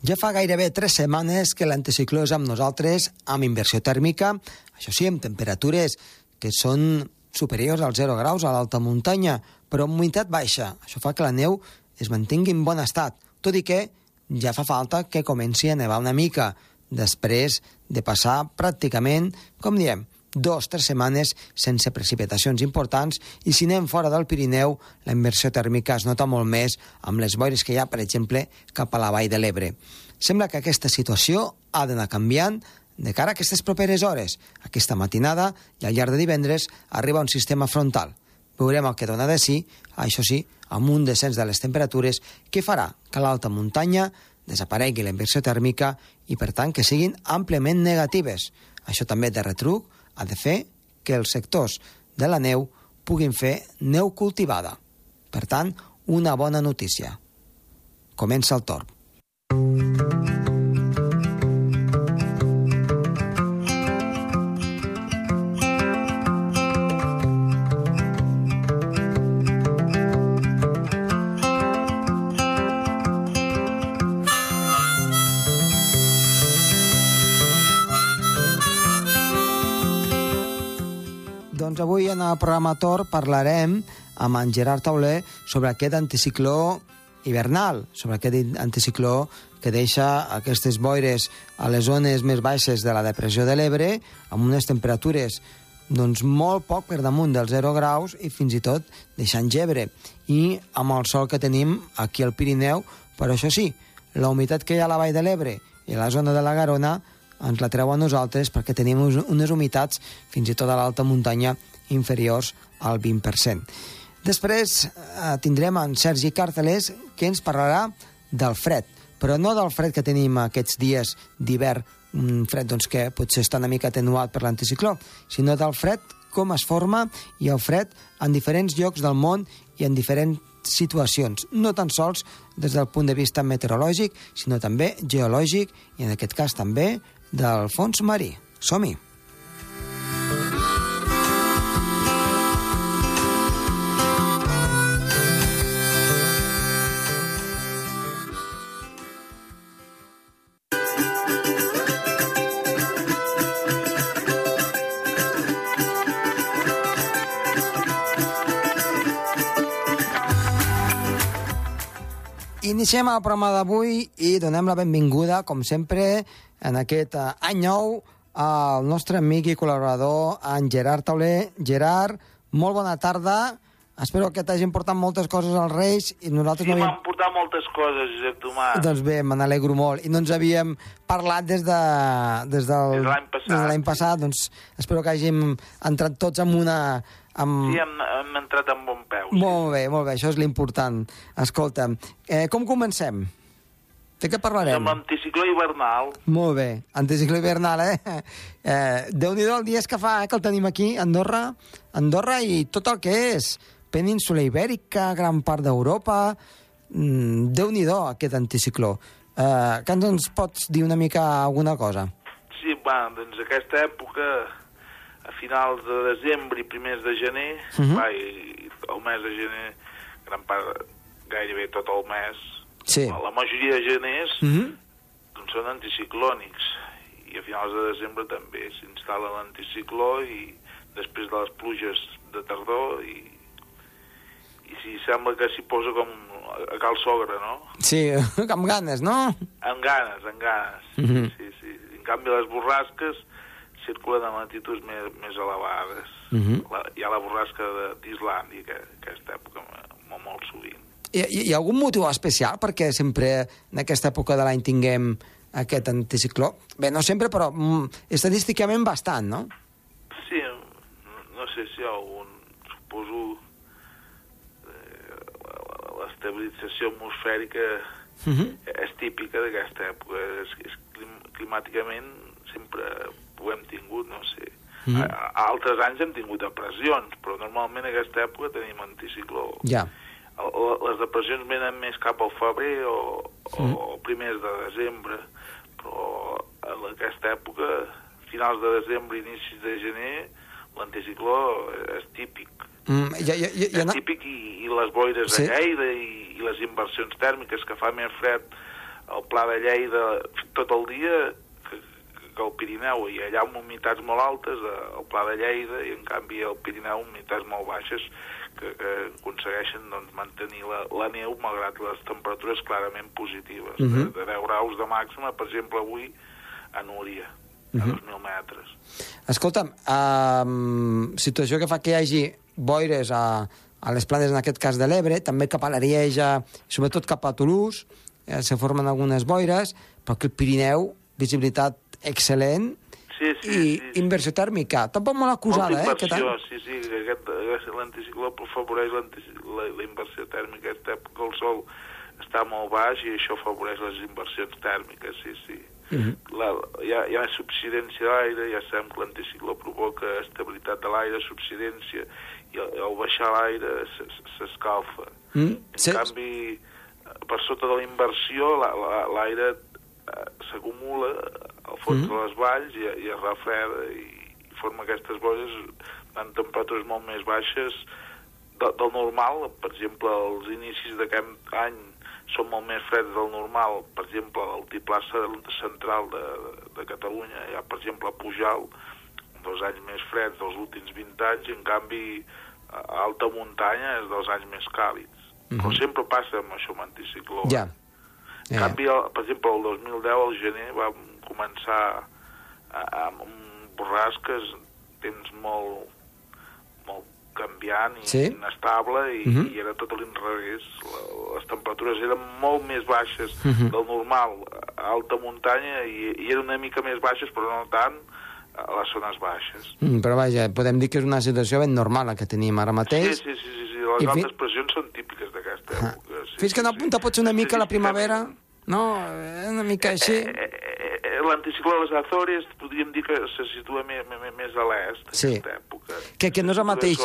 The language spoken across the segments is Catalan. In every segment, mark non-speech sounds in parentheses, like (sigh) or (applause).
Ja fa gairebé tres setmanes que l'anticicló és amb nosaltres, amb inversió tèrmica, això sí, amb temperatures que són superiors als 0 graus a l'alta muntanya, però amb humitat baixa. Això fa que la neu es mantingui en bon estat, tot i que ja fa falta que comenci a nevar una mica, després de passar pràcticament, com diem, dos, tres setmanes sense precipitacions importants i si anem fora del Pirineu, la inversió tèrmica es nota molt més amb les boires que hi ha, per exemple, cap a la vall de l'Ebre. Sembla que aquesta situació ha d'anar canviant de cara a aquestes properes hores. Aquesta matinada i al llarg de divendres arriba un sistema frontal. Veurem el que dona de si, això sí, amb un descens de les temperatures que farà que l'alta muntanya desaparegui la inversió tèrmica i, per tant, que siguin àmpliament negatives. Això també de retruc ha de fer que els sectors de la neu puguin fer neu cultivada. Per tant, una bona notícia. Comença el torn. Doncs avui en el programa Tor parlarem amb en Gerard Tauler sobre aquest anticicló hivernal, sobre aquest anticicló que deixa aquestes boires a les zones més baixes de la depressió de l'Ebre amb unes temperatures doncs, molt poc per damunt dels 0 graus i fins i tot deixant gebre. I amb el sol que tenim aquí al Pirineu, però això sí, la humitat que hi ha a la vall de l'Ebre i a la zona de la Garona ens la treu a nosaltres perquè tenim unes humitats fins i tot a l'alta muntanya inferiors al 20%. Després eh, tindrem en Sergi Cartelés que ens parlarà del fred, però no del fred que tenim aquests dies d'hivern, un fred doncs, que potser està una mica atenuat per l'anticicló, sinó del fred com es forma i el fred en diferents llocs del món i en diferents situacions, no tan sols des del punt de vista meteorològic, sinó també geològic i en aquest cas també del fons marí. Som-hi! Iniciem el programa d'avui i donem la benvinguda, com sempre, en aquest uh, any nou al nostre amic i col·laborador, en Gerard Tauler. Gerard, molt bona tarda. Espero que t'hagin portat moltes coses als Reis i nosaltres Sí, no m'han havíem... portat moltes coses, Josep Tomàs. Doncs bé, me n'alegro molt. I no ens havíem parlat des de, des del, Des de l'any passat. Des de l'any passat. Doncs espero que hàgim entrat tots en una... Amb... Sí, hem, hem entrat amb bon peu. Sí. Molt bé, molt bé, això és l'important. Escolta, eh, com comencem? De què parlarem? Amb l'anticicló hivernal. Molt bé, anticicló hivernal, eh? eh Déu-n'hi-do el dies que fa, eh, que el tenim aquí, Andorra, Andorra i tot el que és península ibèrica, gran part d'Europa... Mm, Déu-n'hi-do aquest anticicló. Eh, que ens, ens pots dir una mica alguna cosa? Sí, va, doncs aquesta època, finals de desembre i primers de gener, Mhm. va, i el mes de gener, gran part, gairebé tot el mes, Sí. la majoria de geners Mm -hmm. doncs són anticiclònics i a finals de desembre també s'instal·la l'anticicló i després de les pluges de tardor i, i si sembla que s'hi posa com a cal sogre, no? Sí, (laughs) amb ganes, no? Amb ganes, amb ganes. Mhm. Sí, sí. En canvi, les borrasques circulen a latituds més, més elevades. Mhm. la, hi ha la borrasca d'Islàndia, que aquesta època molt, molt sovint. Hi, hi, hi ha algun motiu especial perquè sempre en aquesta època de l'any tinguem aquest anticicló? Bé, no sempre, però mm, estadísticament bastant, no? Sí, no, sé si hi ha algun... Suposo eh, l'estabilització atmosfèrica Uh -huh. és típica d'aquesta època. És, és clim, climàticament sempre ho hem tingut, no sé. Mhm. a, a altres anys hem tingut depressions, però normalment a aquesta època tenim anticicló. Ja. El- Les depressions venen més cap al febrer o, Mhm. o primers de desembre, però en aquesta època, finals de desembre, inicis de gener, l'anticicló és típic. Mm, ja, ja, ja, ja, És típic i, i les boires Sí. a Lleida i, i les inversions tèrmiques que fa més fred el Pla de Lleida tot el dia que, el Pirineu, i allà amb humitats molt altes, eh, el Pla de Lleida, i en canvi el Pirineu humitats molt baixes, que, que aconsegueixen doncs, mantenir la, la neu malgrat les temperatures clarament positives. Uh -huh. de, de 10 graus de màxima, per exemple, avui a Núria, a uh -huh. 2.000 metres. Escolta'm, um, situació que fa que hi hagi boires a, a les planes, en aquest cas de l'Ebre, també cap a l'Arieja, sobretot cap a Toulouse, eh, se formen algunes boires, però que el Pirineu, visibilitat excel·lent, sí, sí, i sí, sí. inversió tèrmica. Tampoc molt acusada, eh? Any. inversió, sí, sí, que aquest, aquest l'anticicló afavoreix l'antici- la, la inversió tèrmica. Aquesta època el sol està molt baix i això afavoreix les inversions tèrmiques, sí, sí. Mhm. la, hi, ha, hi ha subsidència a l'aire, ja sabem que l'anticicló provoca estabilitat de l'aire, subsidència, i al, al baixar l'aire s'escalfa. Mm, En se- canvi, per sota de la inversió, la- la- l'aire eh, s'acumula al fons Mhm. de les valls i, i es refreda i, i forma aquestes boires en temperatures molt més baixes de, del normal. Per exemple, els inicis d'aquest any són molt més freds del normal. Per exemple, l'altiplà central de, de Catalunya, ha, per exemple, a Pujal, dos anys més freds dels últims 20 anys, i en canvi a alta muntanya és dels anys més càlids. Però Mhm. sempre passa amb això, amb anticicló. Ja. En Ja. canvi, el, per exemple, el 2010, al gener, va començar amb borrasques, temps molt, molt canviant i Sí. inestable i, Mhm. i era tot a l'inrevés. Les temperatures eren molt més baixes Mhm. del normal a alta muntanya i, i eren una mica més baixes, però no tant, a les zones baixes. Mm, però vaja, podem dir que és una situació ben normal la que tenim ara mateix. sí, sí, sí, sí. Les I fi- altes pressions són típiques d'aquesta Ah. època. Sí, Fins que no sí, apunta sí. pot ser una mica la Estadísticament, primavera, no? Eh, Una mica així. Eh, eh, eh, L'anticicló de les Azores podríem dir que se situa més, més, a l'est Sí. aquesta època. Que- que no és el mateix.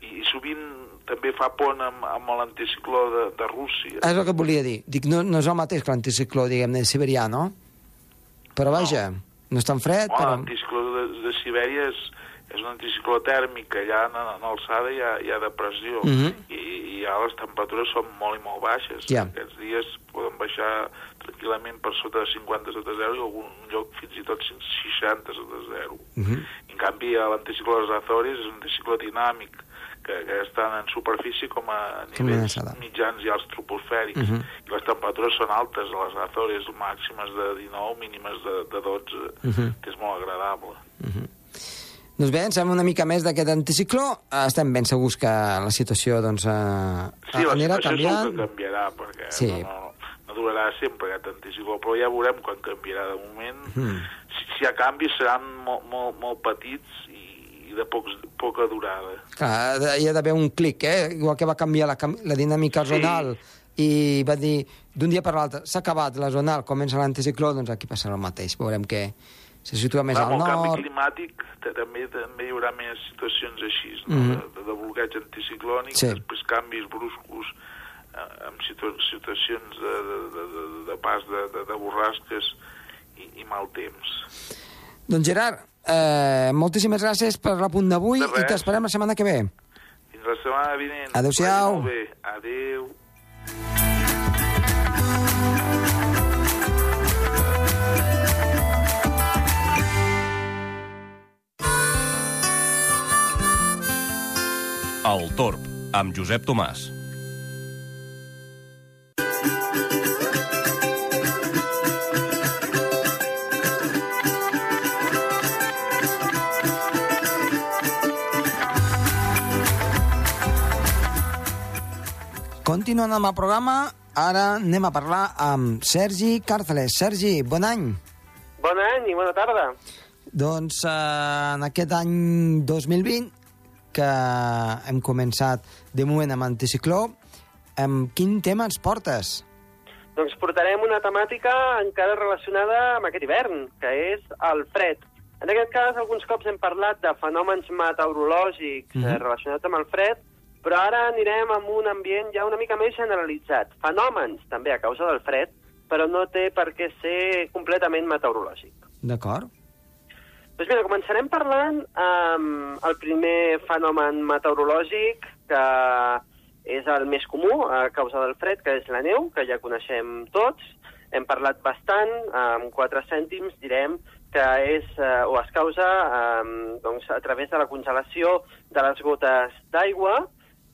I sovint també fa pont amb, amb l'anticicló de, de Rússia. És el que volia dir. Dic, no, no és el mateix que l'anticicló, diguem-ne, siberià, no? Però vaja, no, és tan fred, Oh, però... L'anticicló de, de Sibèria és, és un anticicló tèrmic, que allà en, en alçada hi ha, hi ha depressió, Mhm. I, i ja les temperatures són molt i molt baixes. Ja. Aquests dies poden baixar tranquil·lament per sota de 50 sota zero i en algun lloc fins i tot 60 sota zero. Mhm. En canvi, l'anticicló de les Azores és un anticicló dinàmic, que, que estan en superfície com a nivells mitjans i alts troposfèrics. Mhm. I les temperatures són altes a les Azores, màximes de 19, mínimes de, de 12, Mhm. que és molt agradable. Doncs bé, en sabem una mica més d'aquest anticicló. Eh, Estem ben segurs que la situació doncs, eh, Sí, la anirà situació canviant. segur que canviarà, perquè Sí. no, no, no durarà sempre aquest anticicló, però ja veurem quan canviarà de moment. Mhm. Si, si hi ha canvis seran molt, molt, molt petits i, i de pocs, poca durada. Clar, hi ha d'haver un clic, eh? Igual que va canviar la, la dinàmica Sí. zonal i va dir d'un dia per l'altre s'ha acabat la zonal, comença l'anticicló, doncs aquí passarà el mateix. Veurem que se situa més Clar, al amb el canvi nord. climàtic també també hi haurà més situacions així, no? Mhm. de, de bloqueig anticiclònic, Sí. després canvis bruscos eh, amb situ situacions de, de, de, de, de pas de, de, de borrasques i, i mal temps. Doncs Gerard, eh, moltíssimes gràcies per l'apunt d'avui De i t'esperem la setmana que ve. Fins la setmana vinent. Adéu-siau. Adéu. El Torb, amb Josep Tomàs. Continuant amb el programa, ara anem a parlar amb Sergi Càrceles. Sergi, bon any. Bon any i bona tarda. Doncs eh, en aquest any 2020, que hem començat de moment amb anticicló, amb quin tema ens portes? Doncs portarem una temàtica encara relacionada amb aquest hivern, que és el fred. En aquest cas, alguns cops hem parlat de fenòmens meteorològics Mhm. eh, relacionats amb el fred, però ara anirem amb un ambient ja una mica més generalitzat. Fenòmens, també a causa del fred, però no té per què ser completament meteorològic. D'acord? Doncs mira, començarem parlant amb el primer fenomen meteorològic, que és el més comú a causa del fred, que és la neu, que ja coneixem tots, hem parlat bastant, amb 4 cèntims direm que és eh, o es causa eh, doncs, a través de la congelació de les gotes d'aigua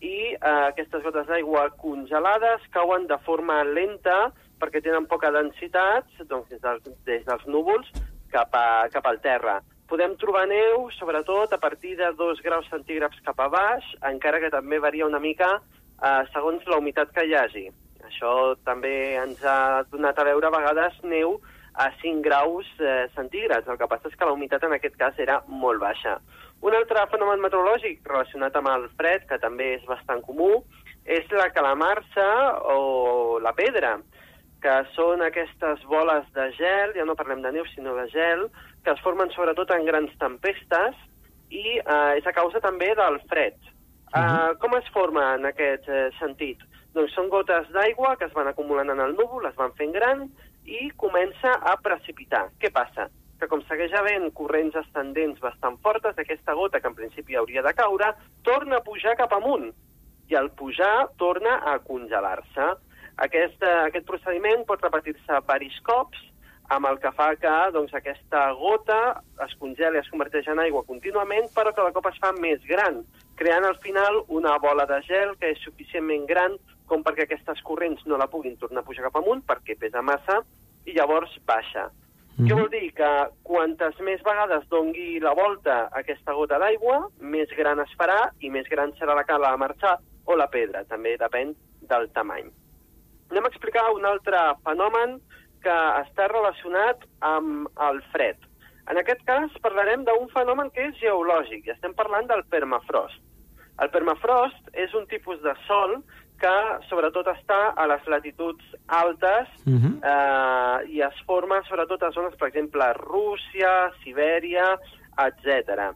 i eh, aquestes gotes d'aigua congelades cauen de forma lenta perquè tenen poca densitat doncs, des, del, des dels núvols cap, a, cap al terra. Podem trobar neu, sobretot, a partir de 2 graus centígrads cap a baix, encara que també varia una mica eh, segons la humitat que hi hagi. Això també ens ha donat a veure a vegades neu a 5 graus eh, centígrads. El que passa és que la humitat en aquest cas era molt baixa. Un altre fenomen meteorològic relacionat amb el fred, que també és bastant comú, és la calamarsa o la pedra, que són aquestes boles de gel, ja no parlem de neu, sinó de gel, que es formen sobretot en grans tempestes i eh, és a causa també del fred. Uh -huh. uh, com es forma en aquest uh, sentit? Doncs són gotes d'aigua que es van acumulant en el núvol, es van fent gran i comença a precipitar. Què passa? Que com segueix havent corrents ascendents bastant fortes, aquesta gota, que en principi hauria de caure, torna a pujar cap amunt. I al pujar torna a congelar-se. Aquest, uh, aquest procediment pot repetir-se diversos cops, amb el que fa que doncs, aquesta gota es congela i es converteix en aigua contínuament, però cada cop es fa més gran, creant al final una bola de gel que és suficientment gran com perquè aquestes corrents no la puguin tornar a pujar cap amunt perquè pesa massa i llavors baixa. Mm -hmm. Què vol dir? Que quantes més vegades dongui la volta aquesta gota d'aigua, més gran es farà i més gran serà la cala a marxar o la pedra, també depèn del tamany. Anem a explicar un altre fenomen que està relacionat amb el fred. En aquest cas parlarem d'un fenomen que és geològic i estem parlant del permafrost. El permafrost és un tipus de sol que sobretot està a les latituds altes uh -huh. eh, i es forma sobretot a zones, per exemple, Rússia, Sibèria, etc.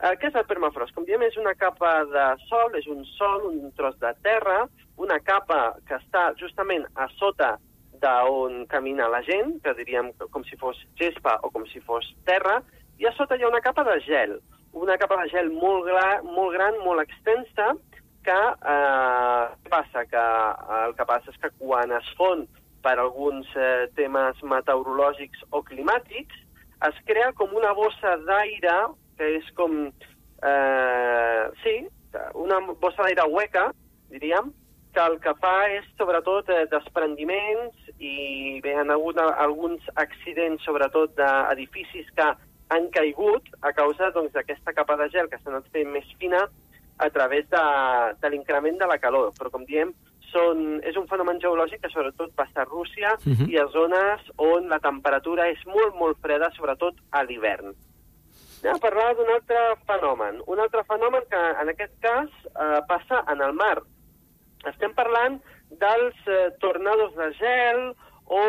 Eh, què és el permafrost? Com diem, és una capa de sol, és un sol, un tros de terra, una capa que està justament a sota d'on camina la gent, que diríem com si fos gespa o com si fos terra, i a sota hi ha una capa de gel, una capa de gel molt, gra, molt gran, molt extensa, que eh, passa? Que eh, el que passa és que quan es fon per alguns eh, temes meteorològics o climàtics, es crea com una bossa d'aire, que és com... Eh, sí, una bossa d'aire hueca, diríem, que el que fa és sobretot eh, desprendiments i bé, han hagut alguns accidents sobretot d'edificis que han caigut a causa doncs, d'aquesta doncs, capa de gel que s'ha anat fent més fina a través de, de l'increment de la calor. Però, com diem, són, és un fenomen geològic que sobretot passa a Rússia uh -huh. i a zones on la temperatura és molt, molt freda, sobretot a l'hivern. Anem a parlar d'un altre fenomen. Un altre fenomen que, en aquest cas, eh, passa en el mar. Estem parlant dels eh, tornados de gel o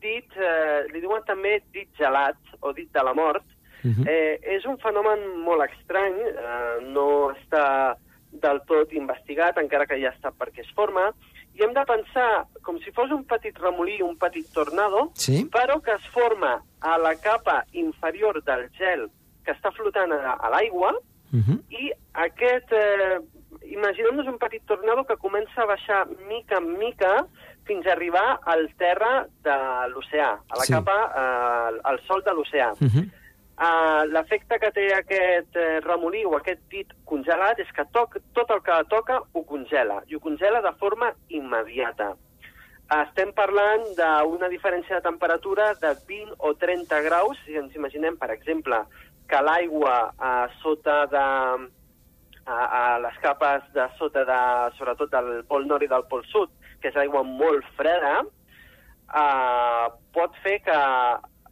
dit, eh, li diuen també dit gelat o dit de la mort, Uh -huh. eh, és un fenomen molt estrany, eh, no està del tot investigat, encara que ja està per què es forma, i hem de pensar com si fos un petit remolí, un petit tornado, sí? però que es forma a la capa inferior del gel que està flotant a, a l'aigua, uh -huh. i aquest... Eh, Imaginem-nos un petit tornado que comença a baixar mica en mica fins a arribar al terra de l'oceà, a la sí. capa, eh, al sol de l'oceà. Uh -huh Uh, L'efecte que té aquest uh, remolí o aquest dit congelat és que toc, tot el que toca ho congela, i ho congela de forma immediata. Uh, estem parlant d'una diferència de temperatura de 20 o 30 graus, si ens imaginem, per exemple, que l'aigua uh, sota de... A, a les capes de sota de, sobretot del pol nord i del pol sud, que és aigua molt freda, uh, pot fer que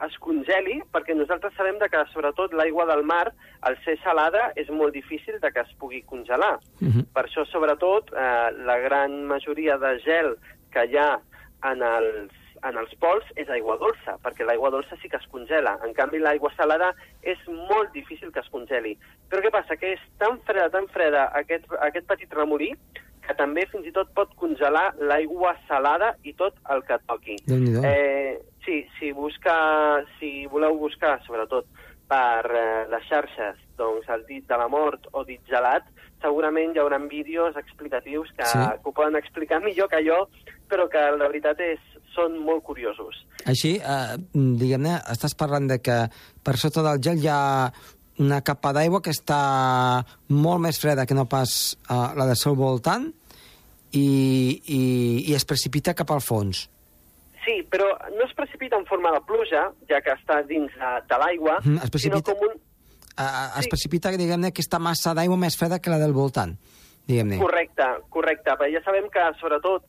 es congeli, perquè nosaltres sabem de que, sobretot, l'aigua del mar, al ser salada, és molt difícil de que es pugui congelar. Uh Mhm. -huh. Per això, sobretot, eh, la gran majoria de gel que hi ha en els, en els pols és aigua dolça, perquè l'aigua dolça sí que es congela. En canvi, l'aigua salada és molt difícil que es congeli. Però què passa? Que és tan freda, tan freda aquest, aquest petit remolí que també fins i tot pot congelar l'aigua salada i tot el que toqui. Eh, sí, si, busca, si voleu buscar, sobretot, per eh, les xarxes doncs, el dit de la mort o dit gelat, segurament hi haurà vídeos explicatius que, Sí. que ho poden explicar millor que jo, però que la veritat és són molt curiosos. Així, eh, diguem-ne, estàs parlant de que per sota del gel hi ha una capa d'aigua que està molt més freda que no pas eh, la del seu voltant i, i, i es precipita cap al fons. Sí, però no es precipita en forma de pluja, ja que està dins de, de l'aigua, Mhm, es sinó precipita- com un... Eh, eh, es Sí. precipita, diguem-ne, aquesta massa d'aigua més freda que la del voltant, diguem-ne. Correcte, correcte, perquè ja sabem que sobretot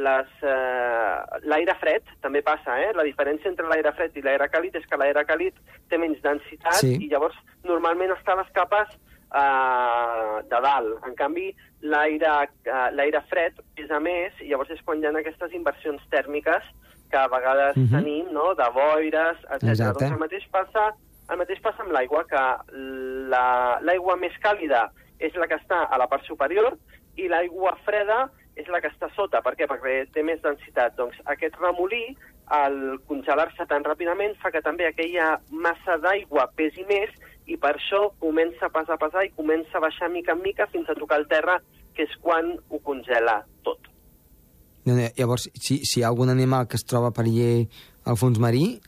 les, uh, l'aire fred també passa, eh? La diferència entre l'aire fred i l'aire càlid és que l'aire càlid té menys densitat Sí. i llavors normalment està a les capes uh, de dalt. En canvi, l'aire uh, l'aire fred pesa més i llavors és quan hi ha aquestes inversions tèrmiques que a vegades Mhm. tenim, no?, de boires, etc. Exacte. Doncs el mateix passa el mateix passa amb l'aigua, que la- l'aigua més càlida és la que està a la part superior i l'aigua freda és la que està sota. Per què? Perquè té més densitat. Doncs aquest remolí, al congelar-se tan ràpidament, fa que també aquella massa d'aigua pesi més i per això comença a pesar, a pesar i comença a baixar mica en mica fins a tocar el terra, que és quan ho congela tot. Déu-n'hi-do. Llavors, si, si hi ha algun animal que es troba per allí al fons marí,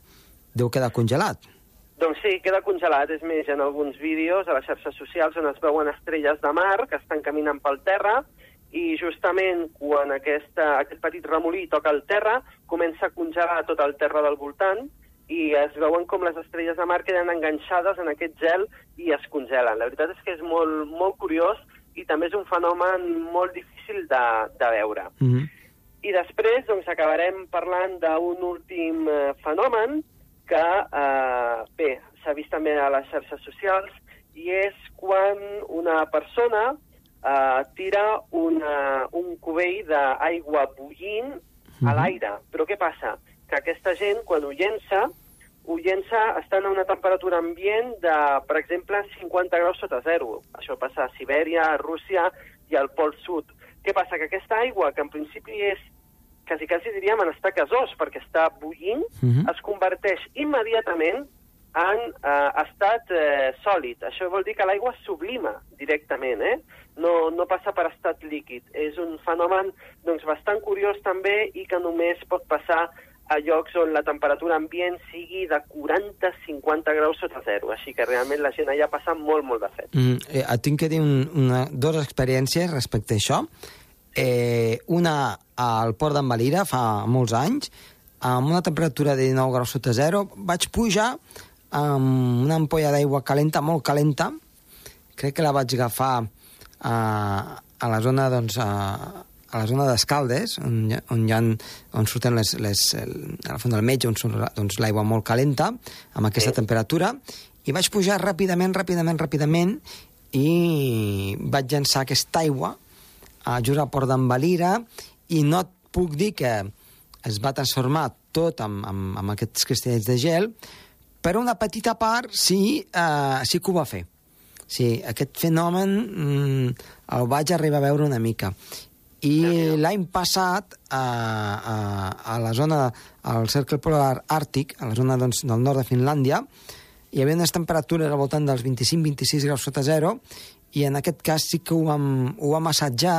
deu quedar congelat. Doncs sí, queda congelat. És més, en alguns vídeos a les xarxes socials on es veuen estrelles de mar que estan caminant pel terra i justament quan aquesta, aquest petit remolí toca el terra, comença a congelar tot el terra del voltant i es veuen com les estrelles de mar queden enganxades en aquest gel i es congelen. La veritat és que és molt, molt curiós i també és un fenomen molt difícil de, de veure. Mm -hmm. I després doncs, acabarem parlant d'un últim eh, fenomen que, eh, bé, s'ha vist també a les xarxes socials, i és quan una persona eh, tira una, un cubell d'aigua bullint a Mhm. l'aire. Però què passa? Que aquesta gent, quan ho llença, ho llença estant a una temperatura ambient de, per exemple, 50 graus sota zero. Això passa a Sibèria, a Rússia i al Pol Sud. Què passa? Que aquesta aigua, que en principi és quasi, quasi diríem en estar gasós, perquè està bullint, Mhm. es converteix immediatament en eh, estat eh, sòlid. Això vol dir que l'aigua sublima directament, eh? No, no passa per estat líquid. És un fenomen doncs, bastant curiós també i que només pot passar a llocs on la temperatura ambient sigui de 40-50 graus sota zero. Així que realment la gent allà passa molt, molt de fred. Mm, eh, et tinc que dir un, una, dues experiències respecte a això. Eh, una al port d'en Valira, fa molts anys, amb una temperatura de 19 graus sota zero, vaig pujar amb una ampolla d'aigua calenta, molt calenta, crec que la vaig agafar a, a la zona, doncs, a, a la zona d'Escaldes, on, on, hi ha, on surten les, les, el, a la font del metge, on surt doncs, l'aigua molt calenta, amb aquesta Sí. temperatura, i vaig pujar ràpidament, ràpidament, ràpidament, i vaig llançar aquesta aigua a just al port d'en i no et puc dir que es va transformar tot amb, amb, amb aquests cristalls de gel, però una petita part sí, eh, sí que ho va fer. Sí, aquest fenomen mm, el vaig arribar a veure una mica. I l'any passat, a, a, a la zona, al cercle polar àrtic, a la zona doncs, del nord de Finlàndia, hi havia unes temperatures al voltant dels 25-26 graus sota zero, i en aquest cas sí que ho vam, ho vam assetjar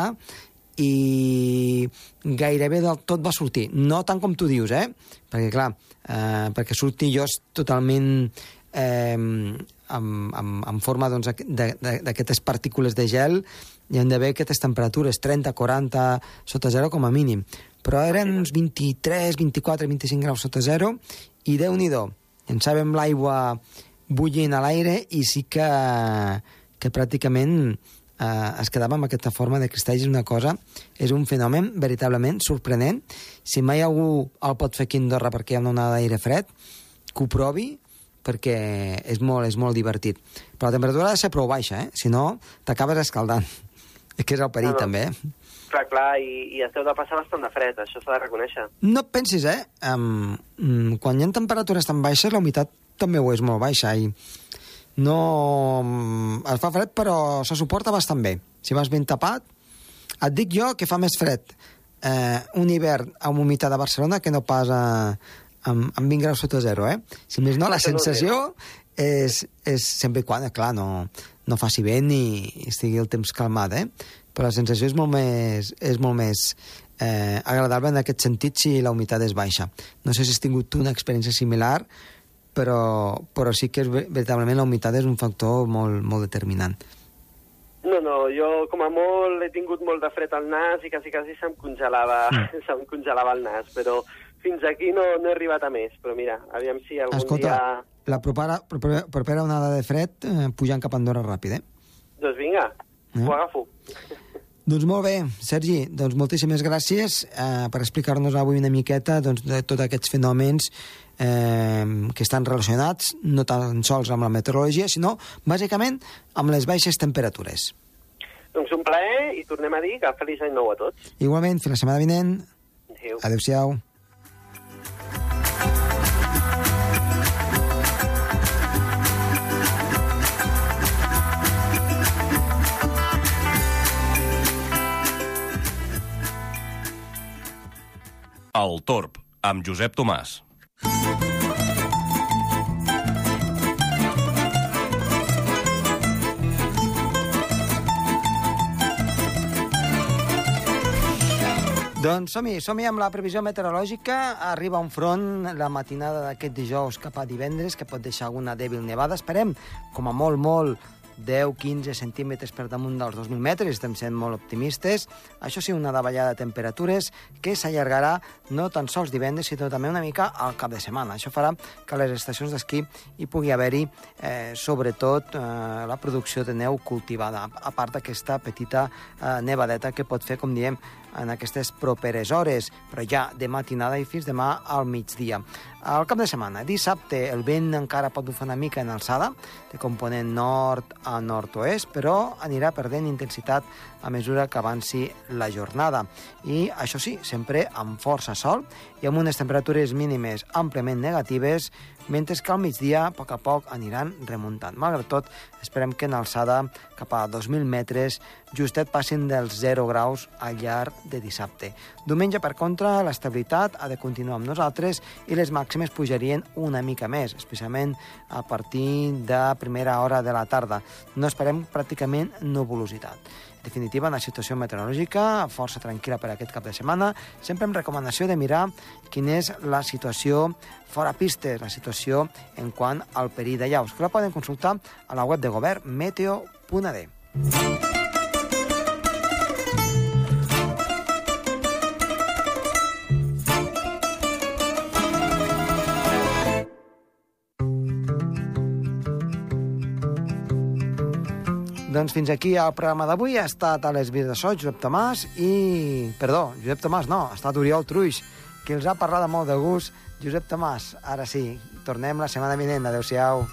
i gairebé del tot va sortir. No tant com tu dius, eh? Perquè, clar, eh, perquè surti jo és totalment eh, amb, amb, en forma doncs, d'aquestes partícules de gel hi han d'haver aquestes temperatures, 30, 40 sota zero com a mínim. Però eren uns 23, 24, 25 graus sota zero i déu-n'hi-do. Llançàvem l'aigua bullint a l'aire i sí que, que pràcticament eh, es quedava amb aquesta forma de cristalls. És una cosa, és un fenomen veritablement sorprenent. Si mai algú el pot fer aquí a Andorra perquè hi ha una onada d'aire fred, que ho provi, perquè és molt, és molt divertit. Però la temperatura ha de ser prou baixa, eh? Si no, t'acabes escaldant. (laughs) És que és el perill, No, no. també, eh? Clar, clar, i, i es deu de passar bastant de fred, això s'ha de reconèixer. No et pensis, eh? Um, mm, quan hi ha temperatures tan baixes, la humitat també ho és molt baixa i no... mm, Es fa fred, però se suporta bastant bé. Si vas ben tapat, et dic jo que fa més fred eh, un hivern amb humitat a Barcelona que no pas a, amb, amb 20 graus sota zero, eh? Si més no, la sensació és, és sempre i quan, clar, no, no faci vent i estigui el temps calmat, eh? Però la sensació és molt més, és molt més eh, agradable en aquest sentit si la humitat és baixa. No sé si has tingut tu una experiència similar, però, però sí que és, veritablement la humitat és un factor molt, molt determinant. No, no, jo com a molt he tingut molt de fred al nas i quasi quasi se'm congelava, mm. (laughs) se'm congelava el nas, però fins aquí no, no he arribat a més. Però mira, aviam si algun Escolta, dia... la propera, propera, propera onada de fred eh, pujant cap a Andorra ràpid, eh? Doncs vinga, eh? ho agafo. (laughs) Doncs molt bé, Sergi, doncs moltíssimes gràcies eh, per explicar-nos avui una miqueta doncs, de tots aquests fenòmens eh, que estan relacionats no tan sols amb la meteorologia, sinó bàsicament amb les baixes temperatures. Doncs un plaer i tornem a dir que feliç any nou a tots. Igualment, fins la setmana vinent. Adéu. Adéu-siau. El Torb, amb Josep Tomàs. Doncs som-hi, som-hi amb la previsió meteorològica. Arriba un front la matinada d'aquest dijous cap a divendres que pot deixar alguna dèbil nevada. Esperem, com a molt, molt, 10-15 centímetres per damunt dels 2.000 metres, estem sent molt optimistes. Això sí, una davallada de temperatures que s'allargarà no tan sols divendres, sinó també una mica al cap de setmana. Això farà que a les estacions d'esquí hi pugui haver-hi, eh, sobretot, eh, la producció de neu cultivada, a part d'aquesta petita eh, nevadeta que pot fer, com diem, en aquestes properes hores, però ja de matinada i fins demà al migdia. Al cap de setmana, dissabte, el vent encara pot bufar una mica en alçada, de component nord a nord-oest, però anirà perdent intensitat a mesura que avanci la jornada. I, això sí, sempre amb força sol i amb unes temperatures mínimes àmpliament negatives, mentre que al migdia, a poc a poc, aniran remuntant. Malgrat tot, esperem que en alçada cap a 2.000 metres justet passin dels 0 graus al llarg de dissabte. Diumenge, per contra, l'estabilitat ha de continuar amb nosaltres i les màximes pujarien una mica més, especialment a partir de primera hora de la tarda. No esperem pràcticament nuvolositat definitiva, una situació meteorològica força tranquil·la per aquest cap de setmana, sempre amb recomanació de mirar quina és la situació fora pistes, la situació en quant al perill de llaus, que la poden consultar a la web de govern meteo.d. Doncs fins aquí el programa d'avui. Ha estat a les vies de so, Josep Tomàs i... Perdó, Josep Tomàs no, ha estat Oriol Truix, que els ha parlat de molt de gust. Josep Tomàs, ara sí, tornem la setmana vinent. Adéu-siau.